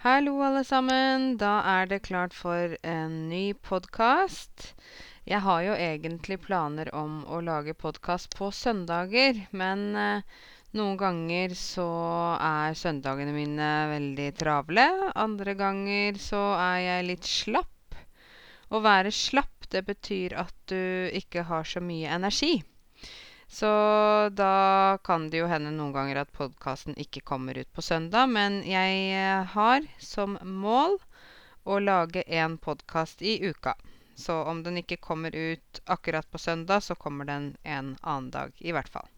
Hallo, alle sammen. Da er det klart for en ny podkast. Jeg har jo egentlig planer om å lage podkast på søndager, men eh, noen ganger så er søndagene mine veldig travle. Andre ganger så er jeg litt slapp. Å være slapp, det betyr at du ikke har så mye energi. Så da kan det jo hende noen ganger at podkasten ikke kommer ut på søndag, men jeg eh, har som mål å lage en podkast i uka. Så om den ikke kommer ut akkurat på søndag, så kommer den en annen dag, i hvert fall.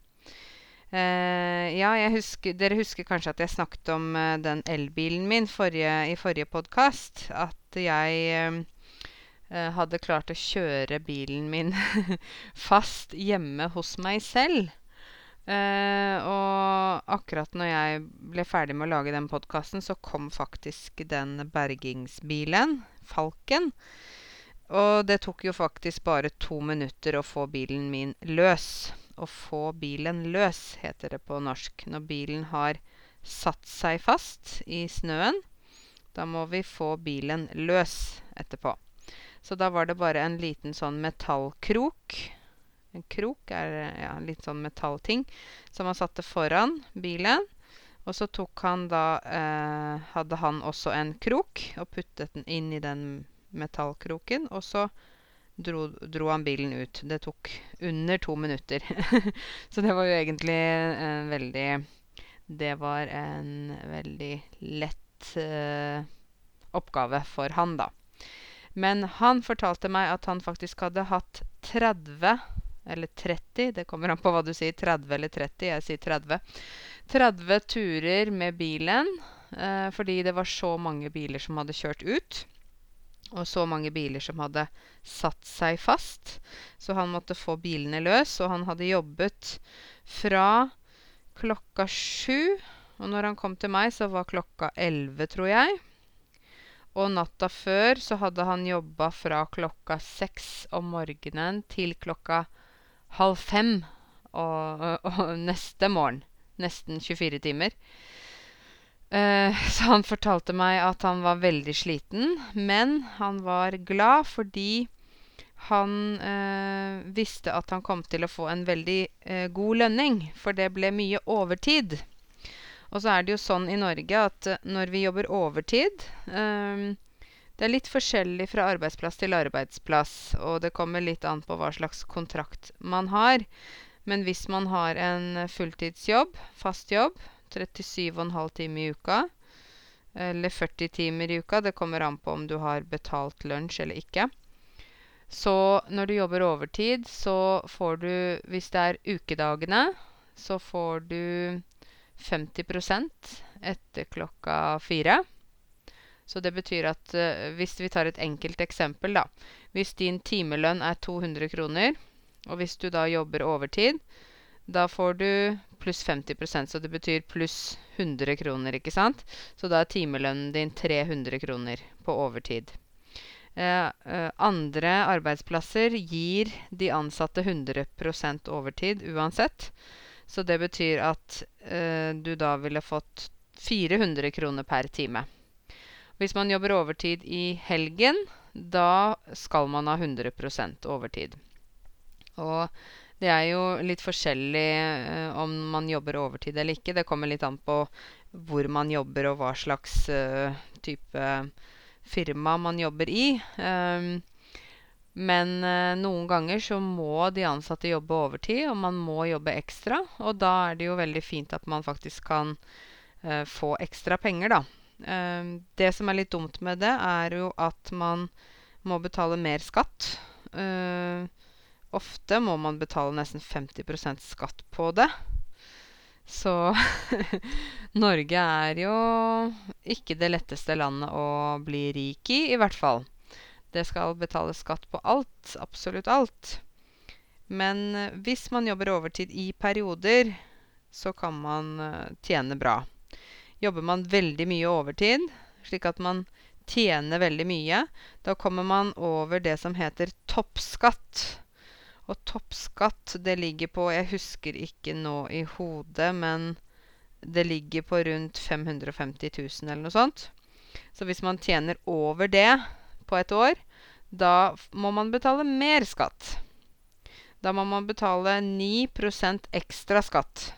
Eh, ja, husker, dere husker kanskje at jeg snakket om eh, den elbilen min forrige, i forrige podkast. At jeg Eh, hadde klart å kjøre bilen min fast hjemme hos meg selv. Uh, og akkurat når jeg ble ferdig med å lage den podkasten, så kom faktisk den bergingsbilen, Falken. Og det tok jo faktisk bare to minutter å få bilen min løs. Å få bilen løs, heter det på norsk. Når bilen har satt seg fast i snøen. Da må vi få bilen løs etterpå. Så da var det bare en liten sånn metallkrok. En krok er ja, en liten sånn metallting som han satte foran bilen. Og så tok han da eh, Hadde han også en krok og puttet den inn i den metallkroken. Og så dro, dro han bilen ut. Det tok under to minutter. så det var jo egentlig en veldig Det var en veldig lett eh, oppgave for han, da. Men han fortalte meg at han faktisk hadde hatt 30 eller 30, det kommer an på hva du sier, 30 eller 30, jeg sier 30. 30 turer med bilen eh, fordi det var så mange biler som hadde kjørt ut. Og så mange biler som hadde satt seg fast. Så han måtte få bilene løs. Og han hadde jobbet fra klokka sju. Og når han kom til meg, så var klokka elleve, tror jeg. Og natta før så hadde han jobba fra klokka seks om morgenen til klokka halv fem og, og neste morgen. Nesten 24 timer. Uh, så han fortalte meg at han var veldig sliten, men han var glad fordi han uh, visste at han kom til å få en veldig uh, god lønning, for det ble mye overtid. Og så er det jo sånn i Norge at eh, når vi jobber overtid um, Det er litt forskjellig fra arbeidsplass til arbeidsplass, og det kommer litt an på hva slags kontrakt man har. Men hvis man har en fulltidsjobb, fast jobb, 37,5 timer i uka, eller 40 timer i uka, det kommer an på om du har betalt lunsj eller ikke. Så når du jobber overtid, så får du Hvis det er ukedagene, så får du 50% etter klokka fire. Så det betyr at uh, hvis vi tar et enkelt eksempel, da. Hvis din timelønn er 200 kroner, og hvis du da jobber overtid, da får du pluss 50% så det betyr pluss 100 kroner, ikke sant? Så da er timelønnen din 300 kroner på overtid. Uh, uh, andre arbeidsplasser gir de ansatte 100% overtid uansett. Så det betyr at eh, du da ville fått 400 kroner per time. Hvis man jobber overtid i helgen, da skal man ha 100% overtid. Og det er jo litt forskjellig eh, om man jobber overtid eller ikke. Det kommer litt an på hvor man jobber og hva slags eh, type firma man jobber i. Um, men eh, noen ganger så må de ansatte jobbe overtid, og man må jobbe ekstra. Og da er det jo veldig fint at man faktisk kan eh, få ekstra penger, da. Eh, det som er litt dumt med det, er jo at man må betale mer skatt. Eh, ofte må man betale nesten 50% skatt på det. Så Norge er jo ikke det letteste landet å bli rik i, i hvert fall. Det skal betales skatt på alt. Absolutt alt. Men eh, hvis man jobber overtid i perioder, så kan man eh, tjene bra. Jobber man veldig mye overtid, slik at man tjener veldig mye, da kommer man over det som heter toppskatt. Og toppskatt, det ligger på Jeg husker ikke nå i hodet, men det ligger på rundt 550 000 eller noe sånt. Så hvis man tjener over det på et år, da må man betale mer skatt. Da må man betale 9% ekstra skatt.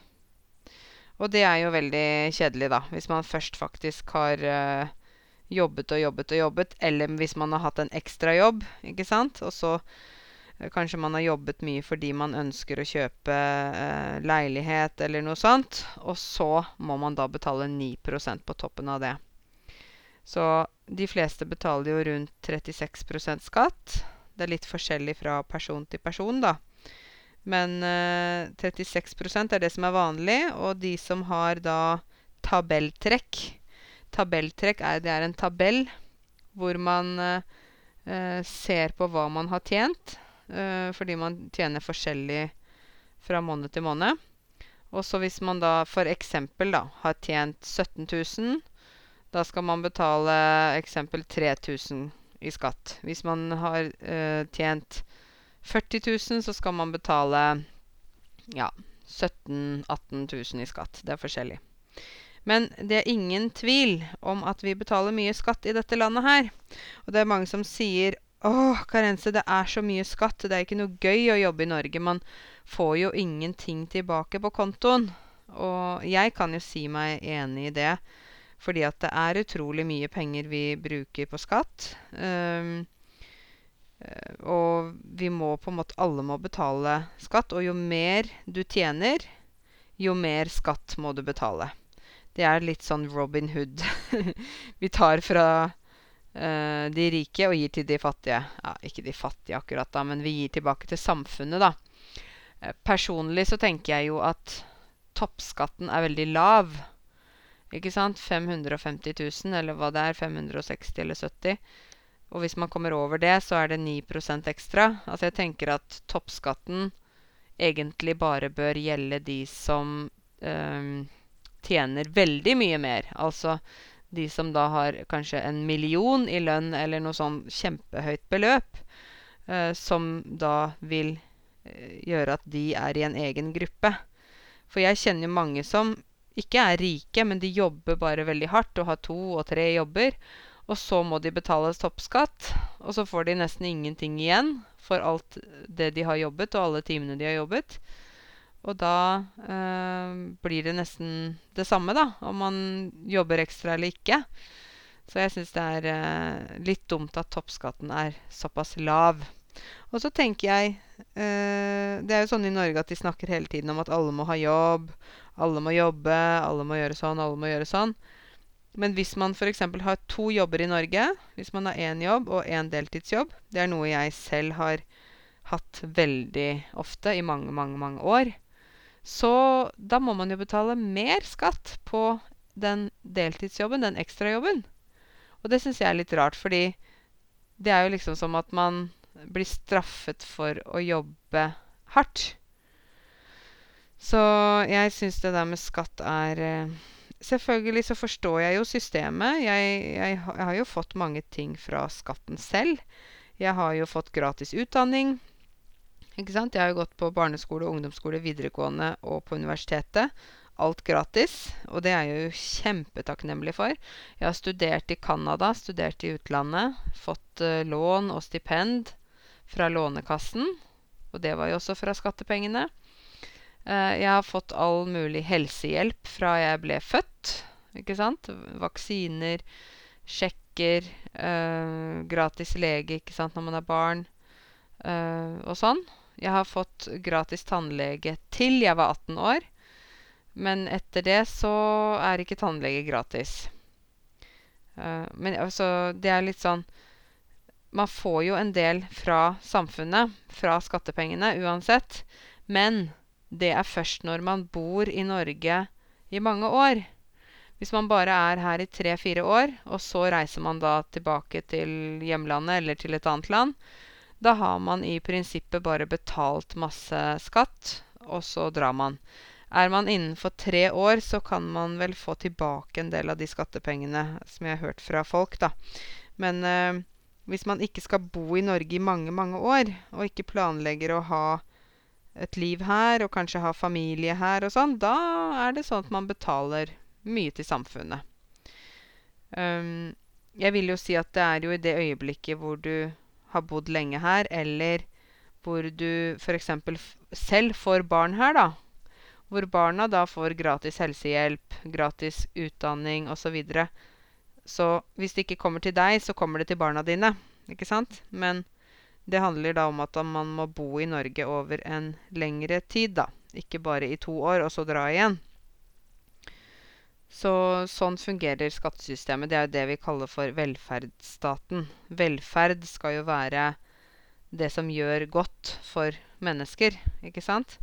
Og det er jo veldig kjedelig, da, hvis man først faktisk har uh, jobbet og jobbet og jobbet, eller hvis man har hatt en ekstra jobb, ikke sant, og så uh, kanskje man har jobbet mye fordi man ønsker å kjøpe uh, leilighet eller noe sånt, og så må man da betale 9% på toppen av det. Så de fleste betaler jo rundt 36% skatt. Det er litt forskjellig fra person til person, da. Men eh, 36% er det som er vanlig, og de som har da tabelltrekk Tabelltrekk er, det er en tabell hvor man eh, ser på hva man har tjent, eh, fordi man tjener forskjellig fra måned til måned. Og så hvis man da for eksempel da har tjent 17 000 da skal man betale eksempel 3000 i skatt. Hvis man har eh, tjent 40 000, så skal man betale ja, 17 000-18 000 i skatt. Det er forskjellig. Men det er ingen tvil om at vi betaler mye skatt i dette landet her. Og det er mange som sier Åh, Karense, det er så mye skatt. Det er ikke noe gøy å jobbe i Norge. Man får jo ingenting tilbake på kontoen. Og jeg kan jo si meg enig i det. Fordi at det er utrolig mye penger vi bruker på skatt. Um, og vi må på en måte Alle må betale skatt. Og jo mer du tjener, jo mer skatt må du betale. Det er litt sånn Robin Hood. vi tar fra uh, de rike og gir til de fattige. Ja, ikke de fattige akkurat, da, men vi gir tilbake til samfunnet, da. Uh, personlig så tenker jeg jo at toppskatten er veldig lav. Ikke sant? 550 000, eller hva det er. 560 eller 70. Og hvis man kommer over det, så er det 9% ekstra. Altså jeg tenker at toppskatten egentlig bare bør gjelde de som øh, tjener veldig mye mer. Altså de som da har kanskje en million i lønn eller noe sånn kjempehøyt beløp. Øh, som da vil øh, gjøre at de er i en egen gruppe. For jeg kjenner jo mange som ikke er rike, men de jobber bare veldig hardt og har to og tre jobber. Og så må de betale toppskatt, og så får de nesten ingenting igjen for alt det de har jobbet, og alle timene de har jobbet. Og da eh, blir det nesten det samme, da, om man jobber ekstra eller ikke. Så jeg syns det er eh, litt dumt at toppskatten er såpass lav. Og så tenker jeg eh, Det er jo sånn i Norge at de snakker hele tiden om at alle må ha jobb, alle må jobbe, alle må gjøre sånn, alle må gjøre sånn. Men hvis man f.eks. har to jobber i Norge, hvis man har én jobb og én deltidsjobb Det er noe jeg selv har hatt veldig ofte i mange, mange, mange år. Så da må man jo betale mer skatt på den deltidsjobben, den ekstrajobben. Og det syns jeg er litt rart, fordi det er jo liksom som at man blir straffet for å jobbe hardt. Så jeg syns det der med skatt er eh, Selvfølgelig så forstår jeg jo systemet. Jeg, jeg, jeg, har jo fått mange ting fra skatten selv. Jeg har jo fått gratis utdanning. Ikke sant? Jeg har jo gått på barneskole, ungdomsskole, videregående og på universitetet. Alt gratis. Og det er jeg jo kjempetakknemlig for. Jeg har studert i Canada, studert i utlandet. Fått uh, lån og stipend fra Lånekassen. Og det var jo også fra skattepengene. Uh, jeg har fått all mulig helsehjelp fra jeg ble født. Ikke sant? Vaksiner, sjekker, uh, gratis lege ikke sant, når man er barn, uh, og sånn. Jeg har fått gratis tannlege til jeg var 18 år. Men etter det så er ikke tannlege gratis. men altså, det er litt sånn Man får jo en del fra samfunnet, fra skattepengene, uansett. Men det er først når man bor i Norge i mange år. Hvis man bare er her i tre-fire år, og så reiser man da tilbake til hjemlandet eller til et annet land, da har man i prinsippet bare betalt masse skatt, og så drar man. Er man innenfor tre år, så kan man vel få tilbake en del av de skattepengene, som jeg har hørt fra folk, da. Men eh, hvis man ikke skal bo i Norge i mange, mange år, og ikke planlegger å ha et liv her, og kanskje ha familie her og sånn, da er det sånn at man betaler mye til samfunnet. Um, jeg vil jo si at det er jo i det øyeblikket hvor du har bodd lenge her, eller hvor du f.eks. selv får barn her, da. Hvor barna da får gratis helsehjelp, gratis utdanning osv. Så, videre. så hvis det ikke kommer til deg, så kommer det til barna dine. Ikke sant? Men det handler da om at man må bo i Norge over en lengre tid, da. Ikke bare i to år, og så dra igjen. Så sånn fungerer skattesystemet. Det er jo det vi kaller for velferdsstaten. Velferd skal jo være det som gjør godt for mennesker, ikke sant?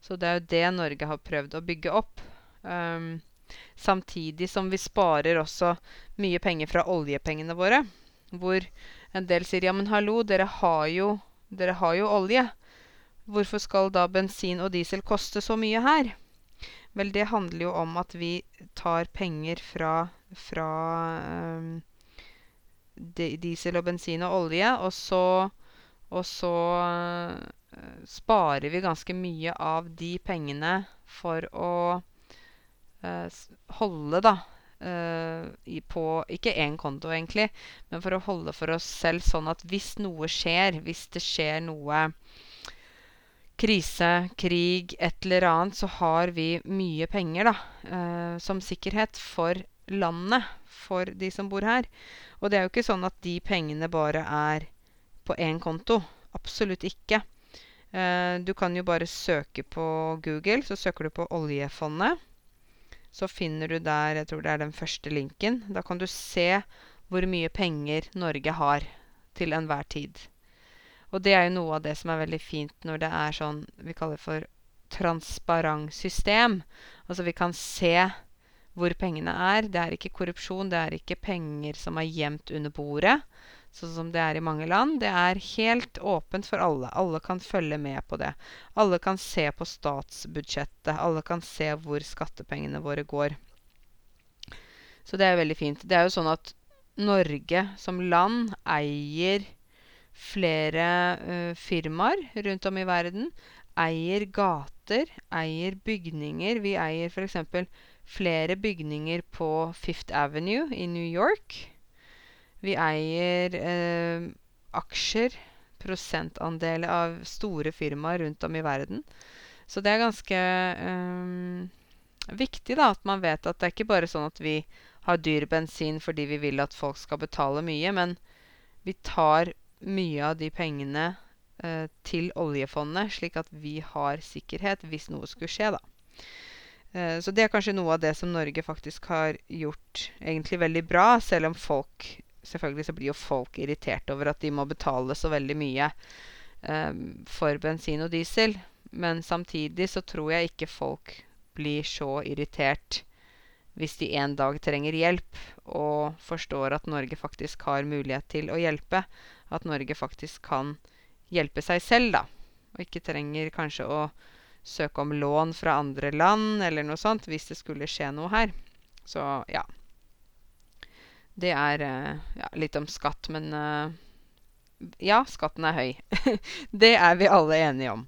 Så det er jo det Norge har prøvd å bygge opp. Um, samtidig som vi sparer også mye penger fra oljepengene våre. Hvor en del sier ja, men hallo, dere har jo, dere har jo olje. Hvorfor skal da bensin og diesel koste så mye her? Vel, det handler jo om at vi tar penger fra, fra um, diesel og bensin og olje, og så, og så uh, sparer vi ganske mye av de pengene for å uh, holde, da, Uh, på ikke én konto, egentlig, men for å holde for oss selv sånn at hvis noe skjer, hvis det skjer noe krise, krig, et eller annet, så har vi mye penger da, uh, som sikkerhet for landet, for de som bor her. Og det er jo ikke sånn at de pengene bare er på én konto. Absolutt ikke. Uh, du kan jo bare søke på Google, så søker du på oljefondet. Så finner du der Jeg tror det er den første linken. Da kan du se hvor mye penger Norge har til enhver tid. Og det er jo noe av det som er veldig fint når det er sånn vi kaller for transparent system. Altså vi kan se hvor pengene er. Det er ikke korrupsjon. Det er ikke penger som er gjemt under bordet sånn som det er i mange land. Det er helt åpent for alle. Alle kan følge med på det. Alle kan se på statsbudsjettet. Alle kan se hvor skattepengene våre går. Så det er veldig fint. Det er jo sånn at Norge som land eier flere uh, firmaer rundt om i verden. Eier gater, eier bygninger. Vi eier f.eks. flere bygninger på Fifth Avenue i New York. Vi eier eh, aksjer, prosentandeler av store firmaer rundt om i verden. Så det er ganske eh, viktig da, at man vet at det er ikke bare sånn at vi har dyr bensin fordi vi vil at folk skal betale mye, men vi tar mye av de pengene eh, til oljefondet, slik at vi har sikkerhet hvis noe skulle skje, da. Eh, så det er kanskje noe av det som Norge faktisk har gjort egentlig veldig bra, selv om folk Selvfølgelig så blir jo folk irritert over at de må betale så veldig mye um, for bensin og diesel. Men samtidig så tror jeg ikke folk blir så irritert hvis de en dag trenger hjelp og forstår at Norge faktisk har mulighet til å hjelpe. At Norge faktisk kan hjelpe seg selv, da. Og ikke trenger kanskje å søke om lån fra andre land eller noe sånt hvis det skulle skje noe her. Så ja. Det er uh, ja, litt om skatt, men uh, ja, skatten er høy. det er vi alle enige om.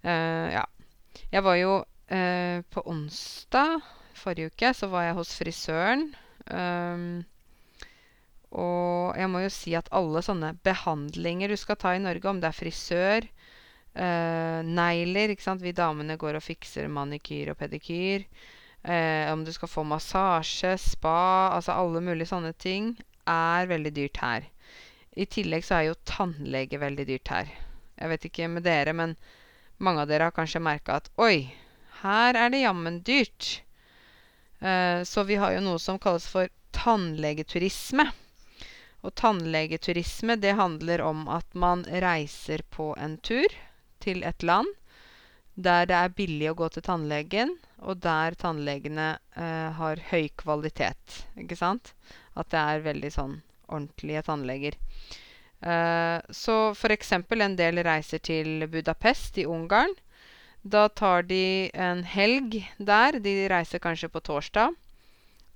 Uh, ja. Jeg var jo på onsdag forrige uke, så var jeg hos frisøren. Um, og jeg må jo si at alle sånne behandlinger du skal ta i Norge, om det er frisør, negler ikke sant? Vi damene går og fikser manikyr og pedikyr. Eh, om du skal få massasje, spa, altså alle mulige sånne ting, er veldig dyrt her. I tillegg så er jo tannlege veldig dyrt her. Jeg vet ikke med dere, men mange av dere har kanskje merka at oi, her er det jammen dyrt. Eh, så vi har jo noe som kalles for tannlegeturisme. Og tannlegeturisme, det handler om at man reiser på en tur til et land der det er billig å gå til tannlegen, og der tannlegene eh, har høy kvalitet. Ikke sant? At det er veldig sånn ordentlige tannleger. Eh, så eksempel en del reiser til Budapest i Ungarn. Da tar de en helg der. De reiser kanskje på torsdag.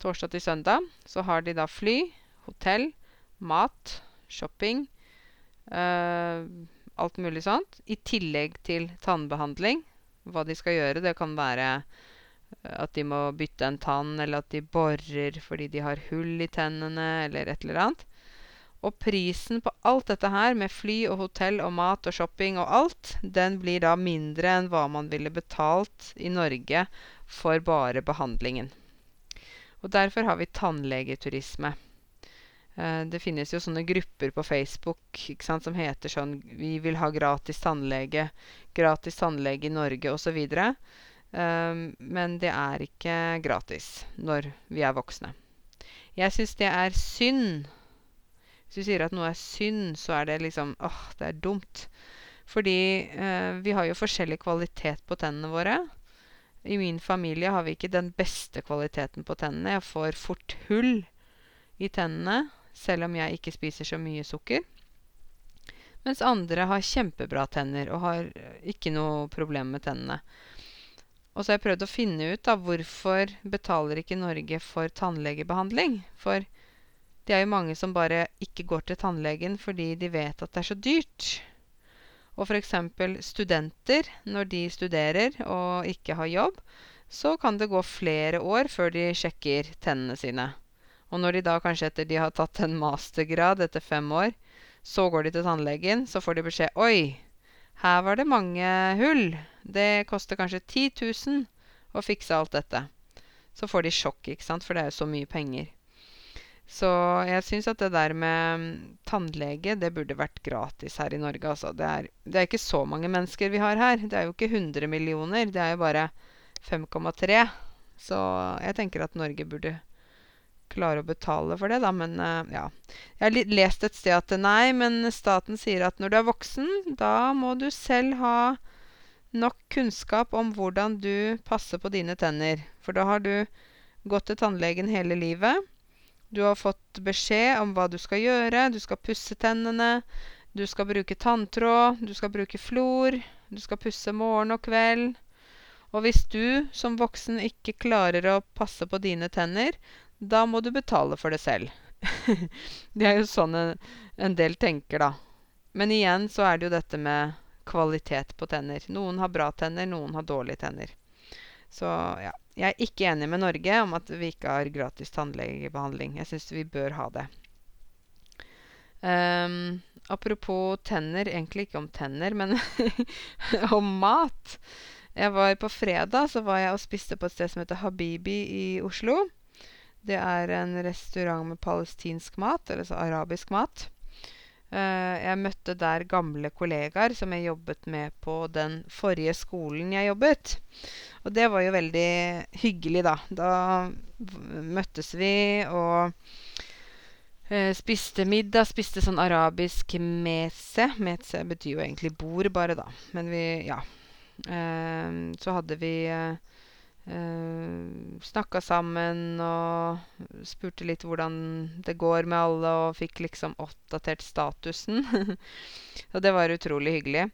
Torsdag til søndag. Så har de da fly, hotell, mat, shopping. Eh, alt mulig sånt. I tillegg til tannbehandling hva de skal gjøre. Det kan være at de må bytte en tann, eller at de borer fordi de har hull i tennene, eller et eller annet. Og prisen på alt dette her, med fly og hotell og mat og shopping og alt, den blir da mindre enn hva man ville betalt i Norge for bare behandlingen. Og derfor har vi tannlegeturisme. Eh, det finnes jo sånne grupper på Facebook ikke sant, som heter sånn 'Vi vil ha gratis tannlege', 'Gratis tannlege i Norge', osv. Um, men det er ikke gratis når vi er voksne. Jeg syns det er synd. Hvis du sier at noe er synd, så er det liksom åh, det er dumt. Fordi uh, vi har jo forskjellig kvalitet på tennene våre. I min familie har vi ikke den beste kvaliteten på tennene. Jeg får fort hull i tennene, selv om jeg ikke spiser så mye sukker. Mens andre har kjempebra tenner og har ikke noe problem med tennene. Og så har jeg prøvd å finne ut da hvorfor betaler ikke Norge for tannlegebehandling. For det er jo mange som bare ikke går til tannlegen fordi de vet at det er så dyrt. Og f.eks. studenter, når de studerer og ikke har jobb, så kan det gå flere år før de sjekker tennene sine. Og når de da kanskje etter de har tatt en mastergrad etter fem år, så går de til tannlegen, så får de beskjed Oi, her var det mange hull. Det koster kanskje 10 000 å fikse alt dette. Så får de sjokk, ikke sant, for det er jo så mye penger. Så jeg syns at det der med tannlege, det burde vært gratis her i Norge, altså. Det er, det er ikke så mange mennesker vi har her. Det er jo ikke 100 millioner, det er jo bare 5,3. Så jeg tenker at Norge burde klare å betale for det, da. Men uh, ja. Jeg har lest et sted at nei, men staten sier at når du er voksen, da må du selv ha nok kunnskap om hvordan du passer på dine tenner. For da har du gått til tannlegen hele livet. Du har fått beskjed om hva du skal gjøre. Du skal pusse tennene. Du skal bruke tanntråd. Du skal bruke flor. Du skal pusse morgen og kveld. Og hvis du som voksen ikke klarer å passe på dine tenner, da må du betale for det selv. det er jo sånn en, en del tenker, da. Men igjen så er det jo dette med kvalitet på tenner. Noen har bra tenner, noen har dårlige tenner. Så ja. Jeg er ikke enig med Norge om at vi ikke har gratis tannlegebehandling. Jeg syns vi bør ha det. Um, apropos tenner, egentlig ikke om tenner, men om mat. Jeg var På fredag så var jeg og spiste på et sted som heter Habibi i Oslo. Det er en restaurant med palestinsk mat, eller så arabisk mat. Uh, jeg møtte der gamle kollegaer som jeg jobbet med på den forrige skolen jeg jobbet. Og det var jo veldig hyggelig, da. Da møttes vi og uh, spiste middag. Spiste sånn arabisk mese. Mese betyr jo egentlig bord, bare, da. Men vi Ja. Uh, så hadde vi eh, Snakka sammen og spurte litt hvordan det går med alle, og fikk liksom oppdatert statusen. og det var utrolig hyggelig.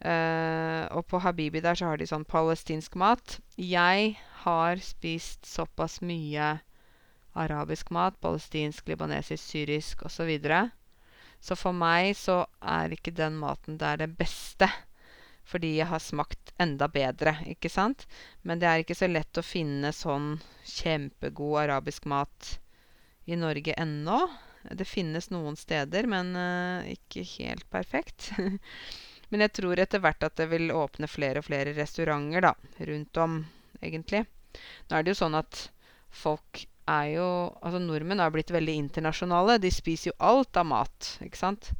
Uh, og på Habibi der så har de sånn palestinsk mat. Jeg har spist såpass mye arabisk mat. Palestinsk, libanesisk, syrisk osv. Så, videre. så for meg så er ikke den maten der det beste fordi jeg har smakt enda bedre, ikke sant? Men det er ikke så lett å finne sånn kjempegod arabisk mat i Norge ennå. Det finnes noen steder, men uh, ikke helt perfekt. men jeg tror etter hvert at det vil åpne flere og flere restauranter da, rundt om, egentlig. Nå er det jo sånn at folk er jo Altså nordmenn har blitt veldig internasjonale. De spiser jo alt av mat, ikke sant?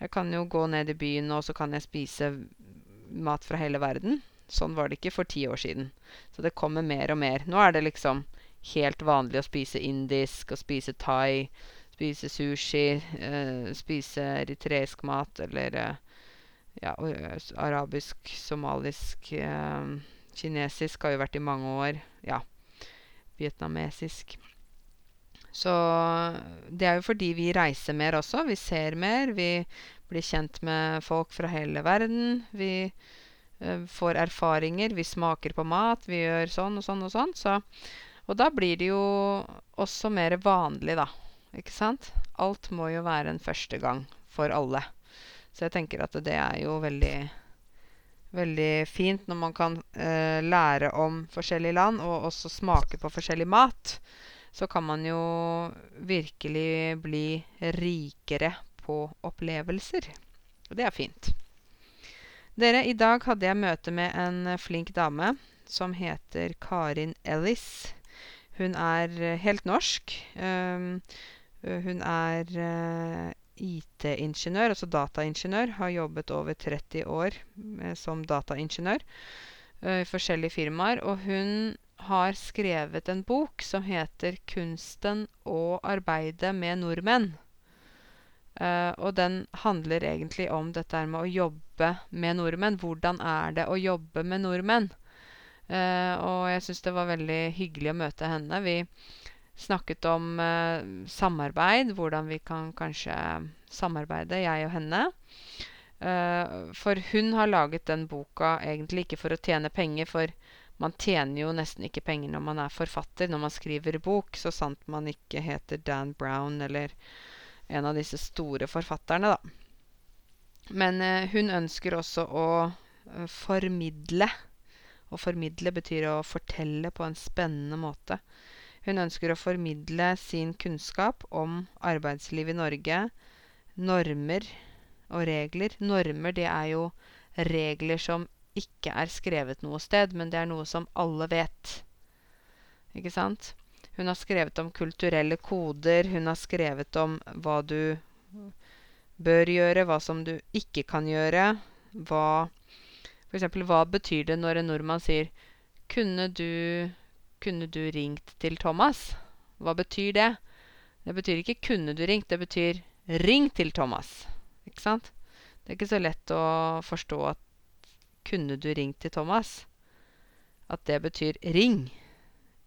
Jeg kan jo gå ned i byen, og så kan jeg spise mat fra hele verden. Sånn var det ikke for ti år siden. Så det kommer mer og mer. Nå er det liksom helt vanlig å spise indisk og spise thai, spise sushi, eh, spise eritreisk mat eller eh, ja, arabisk, somalisk eh, Kinesisk har jo vært i mange år. Ja, vietnamesisk. Så det er jo fordi vi reiser mer også. Vi ser mer. Vi blir kjent med folk fra hele verden. Vi uh, får erfaringer. Vi smaker på mat. Vi gjør sånn og sånn og sånn. Så, og da blir det jo også mer vanlig, da. Ikke sant? Alt må jo være en første gang for alle. Så jeg tenker at det er jo veldig veldig fint når man kan eh, lære om forskjellige land, og også smake på forskjellig mat. Så kan man jo virkelig bli rikere på opplevelser. Og det er fint. Dere, i dag hadde jeg møte med en flink dame som heter Karin Ellis. Hun er helt norsk. Um, hun er uh, IT-ingeniør, altså dataingeniør. Har jobbet over 30 år med, som dataingeniør uh, i forskjellige firmaer. Og hun har skrevet en bok som heter 'Kunsten å arbeide med nordmenn'. Uh, og den handler egentlig om dette med å jobbe med nordmenn. Hvordan er det å jobbe med nordmenn? Uh, og jeg syns det var veldig hyggelig å møte henne. Vi snakket om uh, samarbeid, hvordan vi kan kanskje samarbeide, jeg og henne. for hun har laget den boka egentlig ikke for å tjene penger, for man tjener jo nesten ikke penger når man er forfatter, når man skriver bok, så sant man ikke heter Dan Brown eller en av disse store forfatterne, da. Men eh, hun ønsker også å uh, formidle. Å formidle betyr å fortelle på en spennende måte. Hun ønsker å formidle sin kunnskap om arbeidslivet i Norge, normer og regler. Normer, det er jo regler som ikke er skrevet noe sted, men det er noe som alle vet. Ikke sant? Hun har skrevet om kulturelle koder. Hun har skrevet om hva du bør gjøre, hva som du ikke kan gjøre. Hva eksempel, hva betyr det når en nordmann sier kunne du, kunne du ringt til Thomas? Hva betyr det? Det betyr ikke 'kunne du ringt', det betyr 'ring til Thomas'. Ikke sant? Det er ikke så lett å forstå at 'kunne du ringt til Thomas'? At det betyr 'ring'.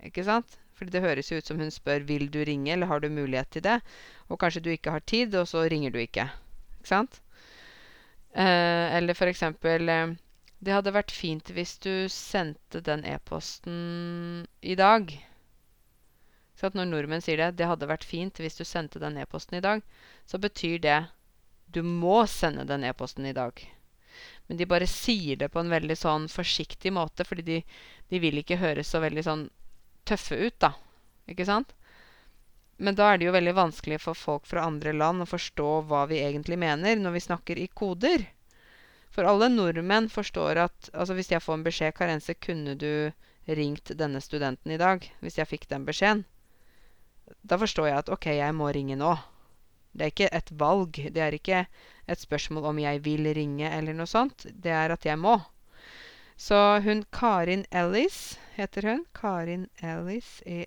Ikke sant? Fordi det høres jo ut som hun spør vil du ringe, eller har du mulighet til det. Og kanskje du ikke har tid, og så ringer du ikke. Ikke sant? Eh, eller for eksempel eh, Det hadde vært fint hvis du sendte den e-posten i dag. Så at når nordmenn sier det 'Det hadde vært fint hvis du sendte den e-posten i dag', så betyr det 'Du må sende den e-posten i dag'. Men de bare sier det på en veldig sånn forsiktig måte, fordi de, de vil ikke høres så veldig sånn tøffe ut, da. Ikke sant? Men da er det jo veldig vanskelig for folk fra andre land å forstå hva vi egentlig mener når vi snakker i koder. For alle nordmenn forstår at Altså hvis jeg får en beskjed 'Karense, kunne du ringt denne studenten i dag?' Hvis jeg fikk den beskjeden. Da forstår jeg at OK, jeg må ringe nå. Det er ikke et valg. Det er ikke et spørsmål om jeg vil ringe eller noe sånt. Det er at jeg må. Så hun Karin Ellis heter hun. Karin Ellis. E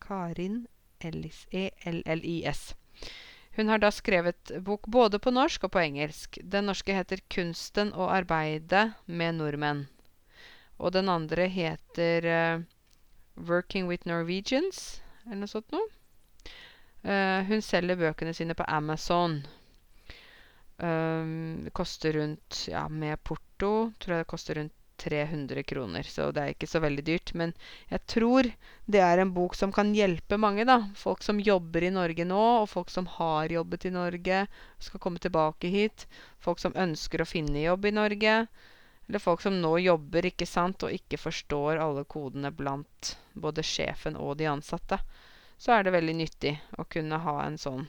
Karin Ellis. E-L-L-I-S. Hun har da skrevet bok både på norsk og på engelsk. Den norske heter 'Kunsten å arbeide med nordmenn'. Og den andre heter uh, 'Working with Norwegians', eller noe sånt noe. Uh, hun selger bøkene sine på Amazon. Um, koster rundt Ja, med porto tror jeg det koster rundt 300 kroner. Så det er ikke så veldig dyrt. Men jeg tror det er en bok som kan hjelpe mange. da. Folk som jobber i Norge nå, og folk som har jobbet i Norge, skal komme tilbake hit. Folk som ønsker å finne jobb i Norge. Eller folk som nå jobber ikke sant, og ikke forstår alle kodene blant både sjefen og de ansatte. Så er det veldig nyttig å kunne ha en sånn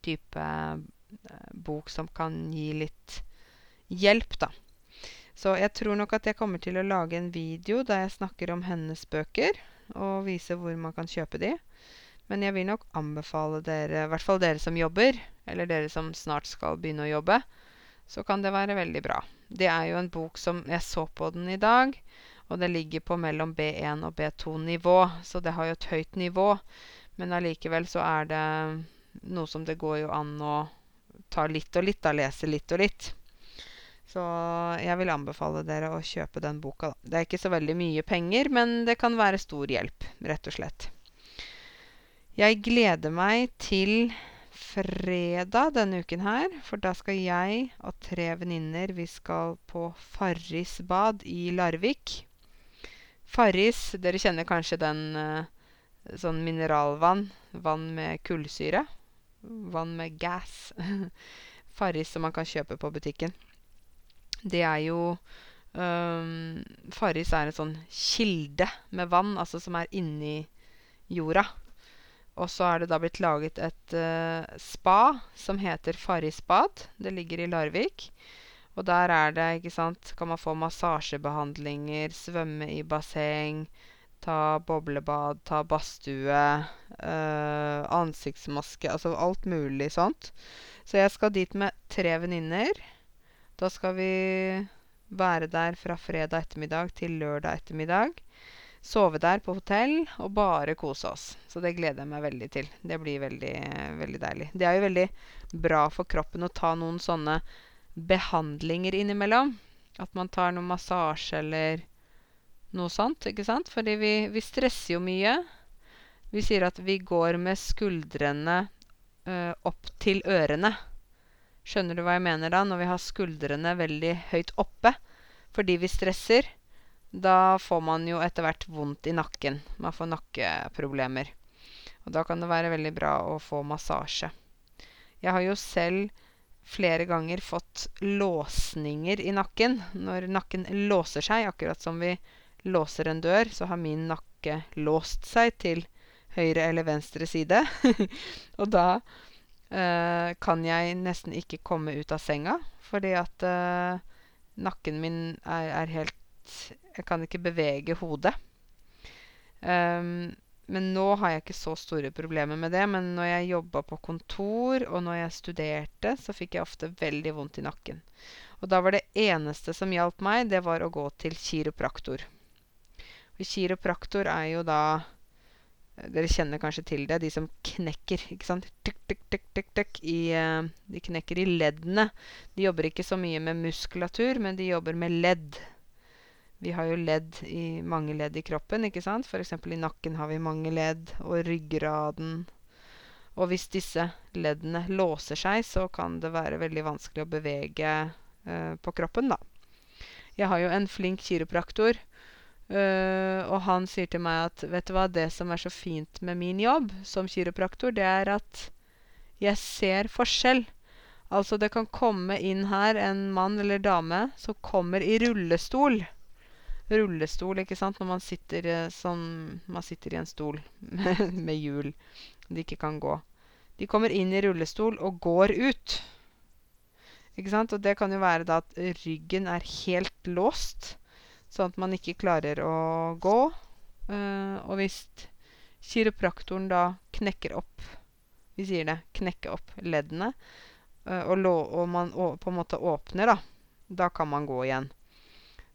type eh, bok som kan gi litt hjelp, da. Så jeg tror nok at jeg kommer til å lage en video der jeg snakker om hennes bøker, og viser hvor man kan kjøpe de. Men jeg vil nok anbefale dere, i hvert fall dere som jobber, eller dere som snart skal begynne å jobbe, så kan det være veldig bra. Det er jo en bok som Jeg så på den i dag, og det ligger på mellom B1 og B2-nivå, så det har jo et høyt nivå. Men allikevel så er det noe som det går jo an å ta litt og litt, da. Lese litt og litt. Så jeg vil anbefale dere å kjøpe den boka. Da. Det er ikke så veldig mye penger, men det kan være stor hjelp, rett og slett. Jeg gleder meg til fredag denne uken her, for da skal jeg og tre venninner Vi skal på Farrisbad i Larvik. Farris, dere kjenner kanskje den uh, sånn mineralvann. Vann med kullsyre. Vann med gass. Farris som man kan kjøpe på butikken. Det er jo Farris er en sånn kilde med vann, altså som er inni jorda. Og så er det da blitt laget et uh, spa som heter Farrisbad. Det ligger i Larvik. Og der er det, ikke sant, kan man få massasjebehandlinger, svømme i basseng, ta boblebad, ta badstue, uh, ansiktsmaske Altså alt mulig sånt. Så jeg skal dit med tre venninner. Da skal vi være der fra fredag ettermiddag til lørdag ettermiddag. Sove der på hotell og bare kose oss. Så det gleder jeg meg veldig til. Det blir veldig, veldig deilig. Det er jo veldig bra for kroppen å ta noen sånne behandlinger innimellom. At man tar noe massasje eller noe sånt, ikke sant? Fordi vi, vi stresser jo mye. Vi sier at vi går med skuldrene ø, opp til ørene. Skjønner du hva jeg mener da? Når vi har skuldrene veldig høyt oppe fordi vi stresser, da får man jo etter hvert vondt i nakken. Man får nakkeproblemer. Og da kan det være veldig bra å få massasje. Jeg har jo selv flere ganger fått låsninger i nakken. Når nakken låser seg, akkurat som vi låser en dør, så har min nakke låst seg til høyre eller venstre side. og da kan jeg nesten ikke komme ut av senga, fordi at eh, nakken min er, er, helt Jeg kan ikke bevege hodet. Um, men nå har jeg ikke så store problemer med det. Men når jeg jobba på kontor, og når jeg studerte, så fikk jeg ofte veldig vondt i nakken. Og da var det eneste som hjalp meg, det var å gå til kiropraktor. Og kiropraktor er jo da dere kjenner kanskje til det. De som knekker. ikke sant? Tuk, tuk, tuk, tuk, tuk, i, uh, de knekker i leddene. De jobber ikke så mye med muskulatur, men de jobber med ledd. Vi har jo ledd i mange ledd i kroppen. ikke sant? F.eks. i nakken har vi mange ledd, og ryggraden. Og hvis disse leddene låser seg, så kan det være veldig vanskelig å bevege uh, på kroppen, da. Jeg har jo en flink kiropraktor og han sier til meg at vet du hva, det som er så fint med min jobb som kiropraktor, det er at jeg ser forskjell. Altså, det kan komme inn her en mann eller dame som kommer i rullestol. Rullestol, ikke sant, når man sitter sånn Man sitter i en stol med hjul. De ikke kan gå. De kommer inn i rullestol og går ut. Ikke sant? Og det kan jo være da at ryggen er helt låst. Sånn at man ikke klarer å gå. Uh, og hvis kiropraktoren da knekker opp Vi sier det knekke opp leddene, uh, og, og, man på en måte åpner, da, da kan man gå igjen.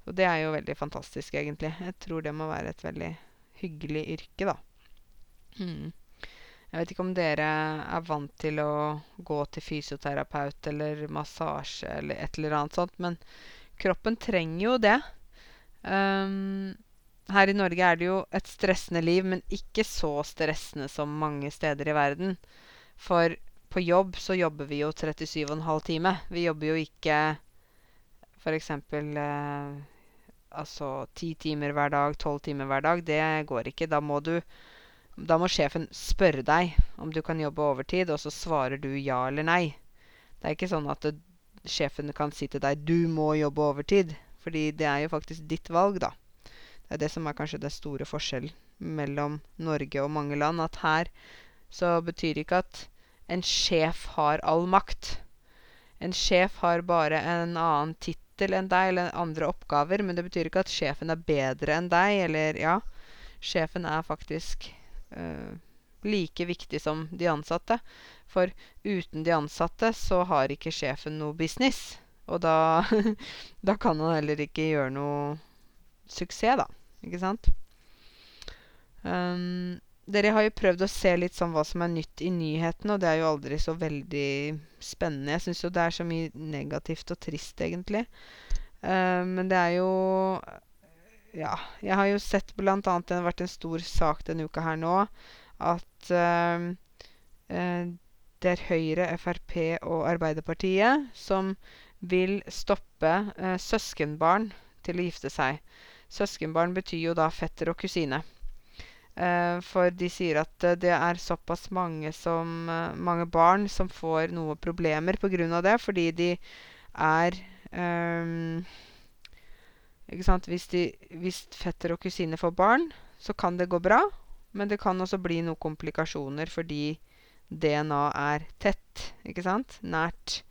Og det er jo veldig fantastisk, egentlig. Jeg tror det må være et veldig hyggelig yrke, da. Mm. Jeg vet ikke om dere er vant til å gå til fysioterapeut eller massasje eller et eller annet sånt, men kroppen trenger jo det. Um, her i Norge er det jo et stressende liv, men ikke så stressende som mange steder i verden. For på jobb så jobber vi jo 37,5 timer. Vi jobber jo ikke f.eks. Eh, altså ti timer hver dag, tolv timer hver dag. Det går ikke. Da må du Da må sjefen spørre deg om du kan jobbe overtid, og så svarer du ja eller nei. Det er ikke sånn at det, sjefen kan si til deg 'du må jobbe overtid'. Fordi det er jo faktisk ditt valg, da. Det er det som er kanskje det store forskjellen mellom Norge og mange land. At her så betyr ikke at en sjef har all makt. En sjef har bare en annen tittel enn deg, eller andre oppgaver. Men det betyr ikke at sjefen er bedre enn deg, eller ja. Sjefen er faktisk øh, like viktig som de ansatte. For uten de ansatte så har ikke sjefen noe business. Og da, da kan han heller ikke gjøre noe suksess, da. Ikke sant? Um, dere har jo prøvd å se litt sånn hva som er nytt i nyhetene, og det er jo aldri så veldig spennende. Jeg syns jo det er så mye negativt og trist, egentlig. Uh, men det er jo Ja, jeg har jo sett annet Det har vært en stor sak denne uka her nå at uh, uh, det er Høyre, Frp og Arbeiderpartiet som vil stoppe eh, søskenbarn til å gifte seg. Søskenbarn betyr jo da fetter og kusine. Eh, for de sier at eh, det er såpass mange, som, mange barn som får noe problemer pga. det, fordi de er ehm, Ikke sant? Hvis, de, hvis fetter og kusine får barn, så kan det gå bra. Men det kan også bli noen komplikasjoner fordi DNA er tett, ikke sant? Nært.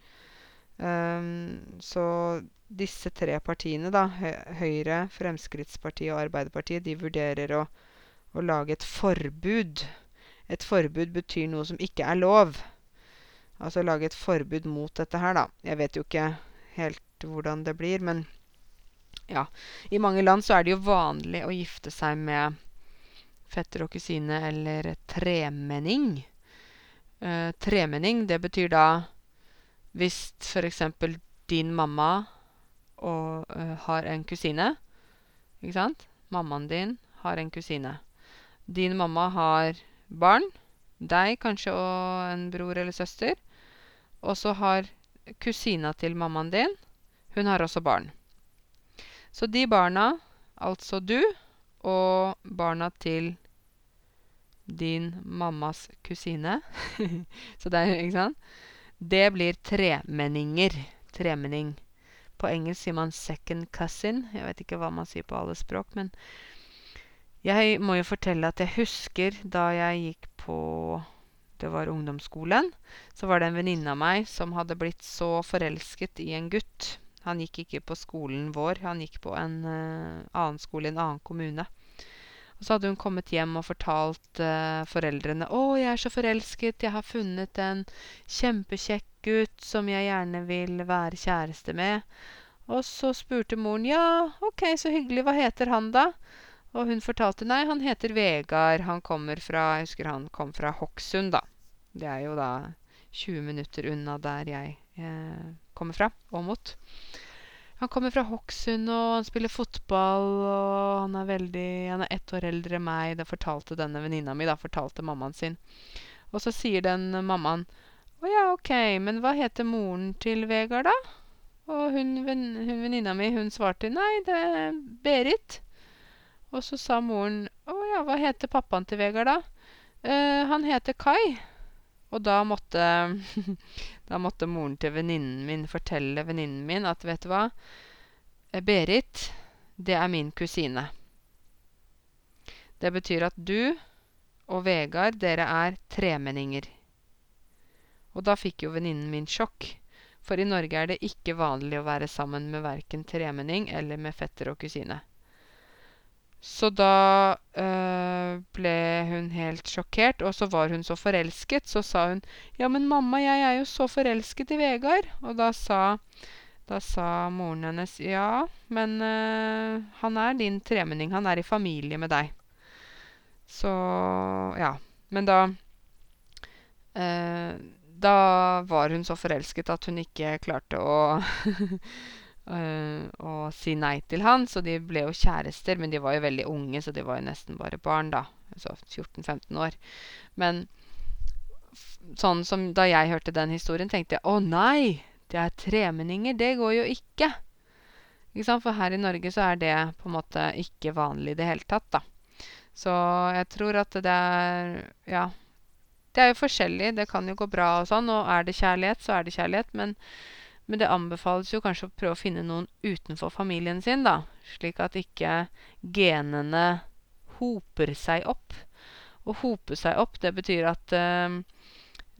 Um, så disse tre partiene, da, Høyre, Fremskrittspartiet og Arbeiderpartiet, de vurderer å, å lage et forbud. Et forbud betyr noe som ikke er lov. Altså lage et forbud mot dette her, da. Jeg vet jo ikke helt hvordan det blir, men ja. I mange land så er det jo vanlig å gifte seg med fetter og kusine eller tremenning. Uh, tremenning, det betyr da hvis f.eks. din mamma og, uh, har en kusine, ikke sant? Mammaen din har en kusine. Din mamma har barn. Deg kanskje og en bror eller søster. Og så har kusina til mammaen din Hun har også barn. Så de barna, altså du, og barna til din mammas kusine Så det er Ikke sant? Det blir tremenninger. Tremenning. På engelsk sier man 'second cousin'. Jeg vet ikke hva man sier på alle språk, men jeg må jo fortelle at jeg husker da jeg gikk på Det var ungdomsskolen. Så var det en venninne av meg som hadde blitt så forelsket i en gutt. Han gikk ikke på skolen vår, han gikk på en uh, annen skole i en annen kommune. Og så hadde hun kommet hjem og fortalt uh, foreldrene 'Å, jeg er så forelsket. Jeg har funnet en kjempekjekk gutt som jeg gjerne vil være kjæreste med.' Og så spurte moren 'Ja, ok, så hyggelig. Hva heter han, da?' Og hun fortalte 'Nei, han heter Vegard. Han kommer fra Jeg husker han kom fra Hokksund, da. Det er jo da 20 minutter unna der jeg eh, kommer fra. Åmot. Han kommer fra Hokksund, og han spiller fotball, og han er veldig Han er ett år eldre enn meg. Det fortalte denne venninna mi, da. Fortalte mammaen sin. Og så sier den mammaen Å ja, ok, men hva heter moren til Vegard, da? Og hun, hun venninna mi, hun svarte Nei, det er Berit. Og så sa moren Å ja, hva heter pappaen til Vegard, da? Uh, han heter Kai. Og da måtte Da måtte moren til venninnen min fortelle venninnen min at vet du hva, eh, Berit, det er min kusine. Det betyr at du og Vegard, dere er tremenninger. Og da fikk jo venninnen min sjokk. For i Norge er det ikke vanlig å være sammen med verken tremenning eller med fetter og kusine. Så da øh, ble hun helt sjokkert, og så var hun så forelsket. Så sa hun 'Ja, men mamma, jeg er jo så forelsket i Vegard.' Og da sa, da sa moren hennes 'Ja, men øh, han er din tremenning. Han er i familie med deg.' Så ja. Men da øh, Da var hun så forelsket at hun ikke klarte å og si nei til han, så de ble jo kjærester. Men de var jo veldig unge, så de var jo nesten bare barn, da. Altså 14-15 år. Men sånn som da jeg hørte den historien, tenkte jeg å nei, det er tremenninger. Det går jo ikke. Ikke sant? For her i Norge så er det på en måte ikke vanlig i det hele tatt, da. Så jeg tror at det er Ja. Det er jo forskjellig. Det kan jo gå bra og sånn. Og er det kjærlighet, så er det kjærlighet. Men men det anbefales jo kanskje å prøve å finne noen utenfor familien sin, da. Slik at ikke genene hoper seg opp. Å hope seg opp, det betyr at eh,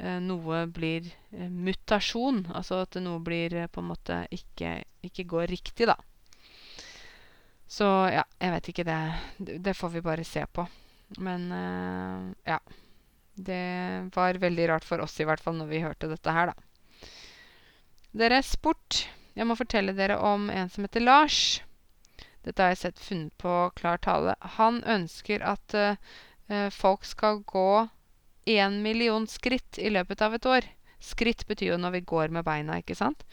eh noe blir eh, mutasjon. Altså at noe blir eh, på en måte ikke, ikke går riktig, da. Så ja, jeg vet ikke. Det, det får vi bare se på. Men eh, ja. Det var veldig rart for oss i hvert fall når vi hørte dette her, da. Dere, sport. Jeg må fortelle dere om en som heter Lars. Dette har jeg sett funnet på klar tale. Han ønsker at uh, folk skal gå én million skritt i løpet av et år. Skritt betyr jo når vi går med beina, ikke sant?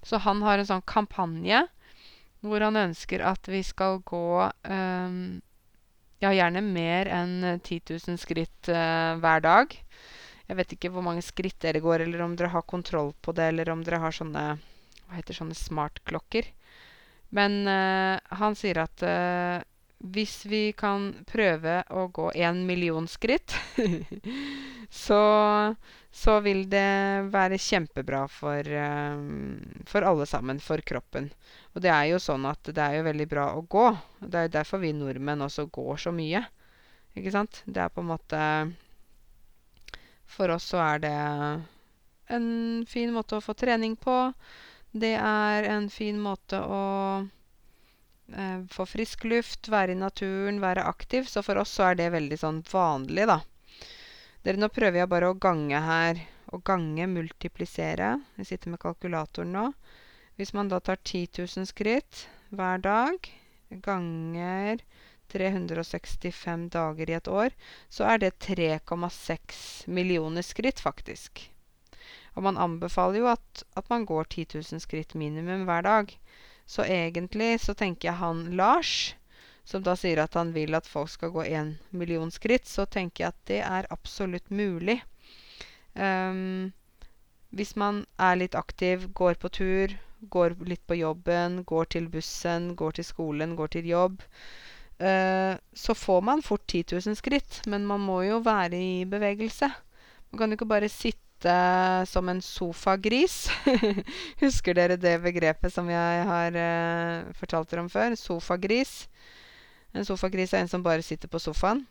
Så han har en sånn kampanje hvor han ønsker at vi skal gå um, ja, gjerne mer enn 10 000 skritt uh, hver dag. Jeg vet ikke hvor mange skritt dere går, eller om dere har kontroll på det, eller om dere har sånne Hva heter sånne smartklokker. Men uh, han sier at uh, hvis vi kan prøve å gå én million skritt, så, så vil det være kjempebra for, for alle sammen, for kroppen. Og det er jo sånn at det er jo veldig bra å gå. Det er jo derfor vi nordmenn også går så mye. Ikke sant? Det er på en måte For oss så er det en fin måte å få trening på. Det er en fin måte å få frisk luft, være i naturen, være aktiv. Så for oss så er det veldig sånn vanlig, da. Dere, nå prøver jeg bare å gange her. Å gange, multiplisere. Jeg sitter med kalkulatoren nå. Hvis man da tar 10 000 skritt hver dag ganger 365 dager i et år, så er det 3,6 millioner skritt, faktisk. Og man anbefaler jo at, at man går 10 000 skritt minimum hver dag. Så egentlig så tenker jeg han Lars, som da sier at han vil at folk skal gå 1 million skritt, så tenker jeg at det er absolutt mulig. Um, hvis man er litt aktiv, går på tur, går litt på jobben, går til bussen, går til skolen, går til jobb, så får man fort 10 000 skritt. Men man må jo være i bevegelse. Man kan jo ikke bare sitte som en sofagris. Husker dere det begrepet som jeg har uh, fortalt dere om før? Sofagris. En sofagris er en som bare sitter på sofaen.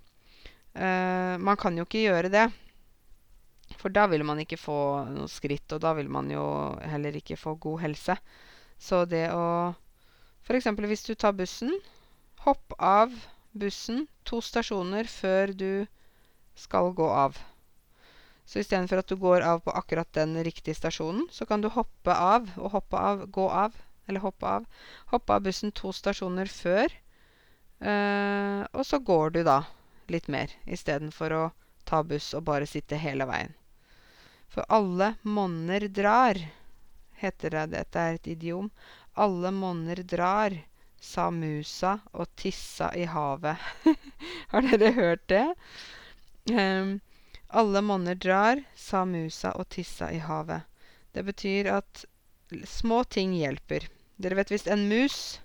Uh, man kan jo ikke gjøre det. For da vil man ikke få noe skritt, og da vil man jo heller ikke få god helse. Så det å F.eks. hvis du tar bussen. Hopp av bussen to stasjoner før du skal gå av. Så istedenfor at du går av på akkurat den riktige stasjonen, så kan du hoppe av og hoppe av, gå av, eller hoppe av. Hoppe av bussen to stasjoner før, øh, og så går du da litt mer istedenfor å ta buss og bare sitte hele veien. For alle monner drar, heter det. Dette er et idiom. Alle monner drar, sa musa og tissa i havet. Har dere hørt det? Um, alle monner drar, sa musa og tissa i havet. Det betyr at små ting hjelper. Dere vet hvis en mus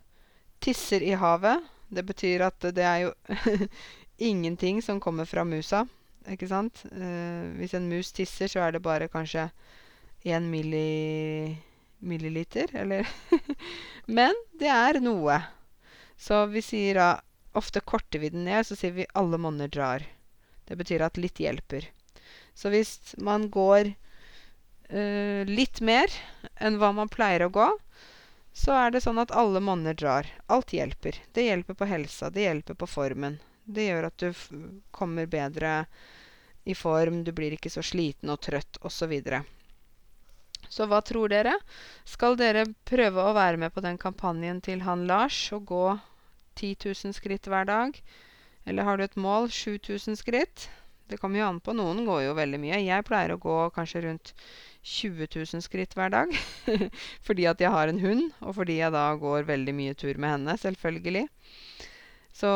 tisser i havet, det betyr at det er jo ingenting som kommer fra musa. Ikke sant? Uh, hvis en mus tisser, så er det bare kanskje én milli, milliliter, eller Men det er noe. Så vi sier da Ofte korter vi den ned, så sier vi 'alle monner drar'. Det betyr at litt hjelper. Så hvis man går uh, litt mer enn hva man pleier å gå, så er det sånn at alle monner drar. Alt hjelper. Det hjelper på helsa, det hjelper på formen. Det gjør at du kommer bedre i form, du blir ikke så sliten og trøtt osv. Så, hva tror dere? Skal dere prøve å være med på den kampanjen til han Lars og gå 10 000 skritt hver dag? Eller har du et mål 7000 skritt? Det kommer jo an på. Noen går jo veldig mye. Jeg pleier å gå kanskje rundt 20 000 skritt hver dag. fordi at jeg har en hund, og fordi jeg da går veldig mye tur med henne, selvfølgelig. Så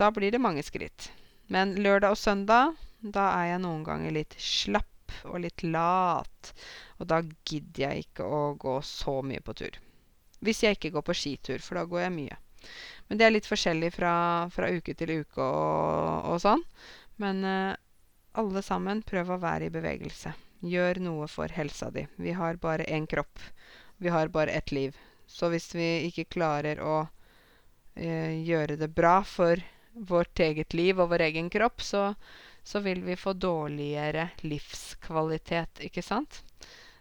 da blir det mange skritt. Men lørdag og søndag, da er jeg noen ganger litt slapp og litt lat. Og da gidder jeg ikke å gå så mye på tur. Hvis jeg ikke går på skitur, for da går jeg mye. Men det er litt forskjellig fra, fra uke til uke og, og sånn. Men uh, alle sammen, prøv å være i bevegelse. Gjør noe for helsa di. Vi har bare én kropp. Vi har bare ett liv. Så hvis vi ikke klarer å eh, gjøre det bra for vårt eget liv og vår egen kropp, så, så vil vi få dårligere livskvalitet, ikke sant?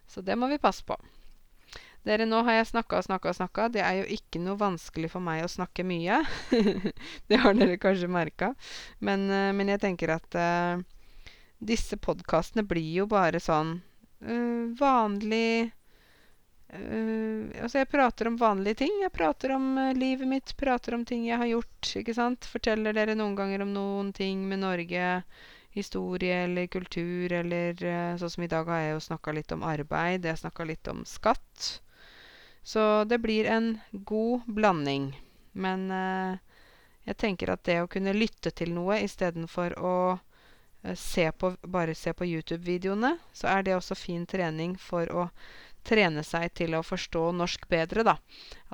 Så det må vi passe på. Dere, nå har jeg snakka og snakka og snakka. Det er jo ikke noe vanskelig for meg å snakke mye. det har dere kanskje merka. Men, uh, men, jeg tenker at uh, disse podkastene blir jo bare sånn uh, vanlig altså, jeg prater om vanlige ting. Jeg prater om uh, livet mitt, prater om ting jeg har gjort. ikke sant? Forteller dere noen ganger om noen ting med Norge. Historie eller kultur eller uh, Sånn som i dag har jeg jo snakka litt om arbeid. Jeg snakka litt om skatt. Så det blir en god blanding. Men jeg tenker at det å kunne lytte til noe istedenfor å se på, bare se på YouTube-videoene, så er det også fin trening for å trene seg til å forstå norsk bedre, da.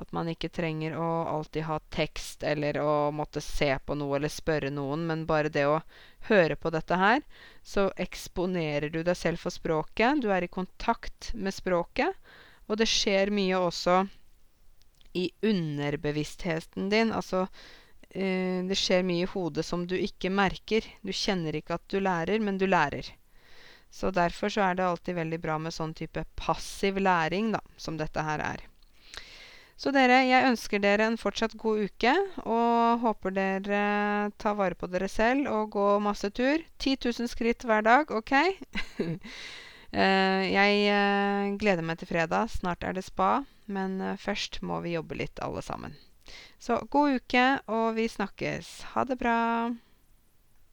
At man ikke trenger å alltid ha tekst eller å måtte se på noe eller spørre noen, men bare det å høre på dette her, så eksponerer du deg selv for språket. Du er i kontakt med språket. Og det skjer mye også i underbevisstheten din. Altså eh, det skjer mye i hodet som du ikke merker. Du kjenner ikke at du lærer, men du lærer. Så derfor så er det alltid veldig bra med sånn type passiv læring, da, som dette her er. Så dere, jeg ønsker dere en fortsatt god uke, og håper dere tar vare på dere selv og går masse tur. 10 000 skritt hver dag, OK? Eh, jeg eh, gleder meg til fredag. Snart er det spa. Men eh, først må vi jobbe litt, alle sammen. Så god uke, og vi snakkes. Ha det bra.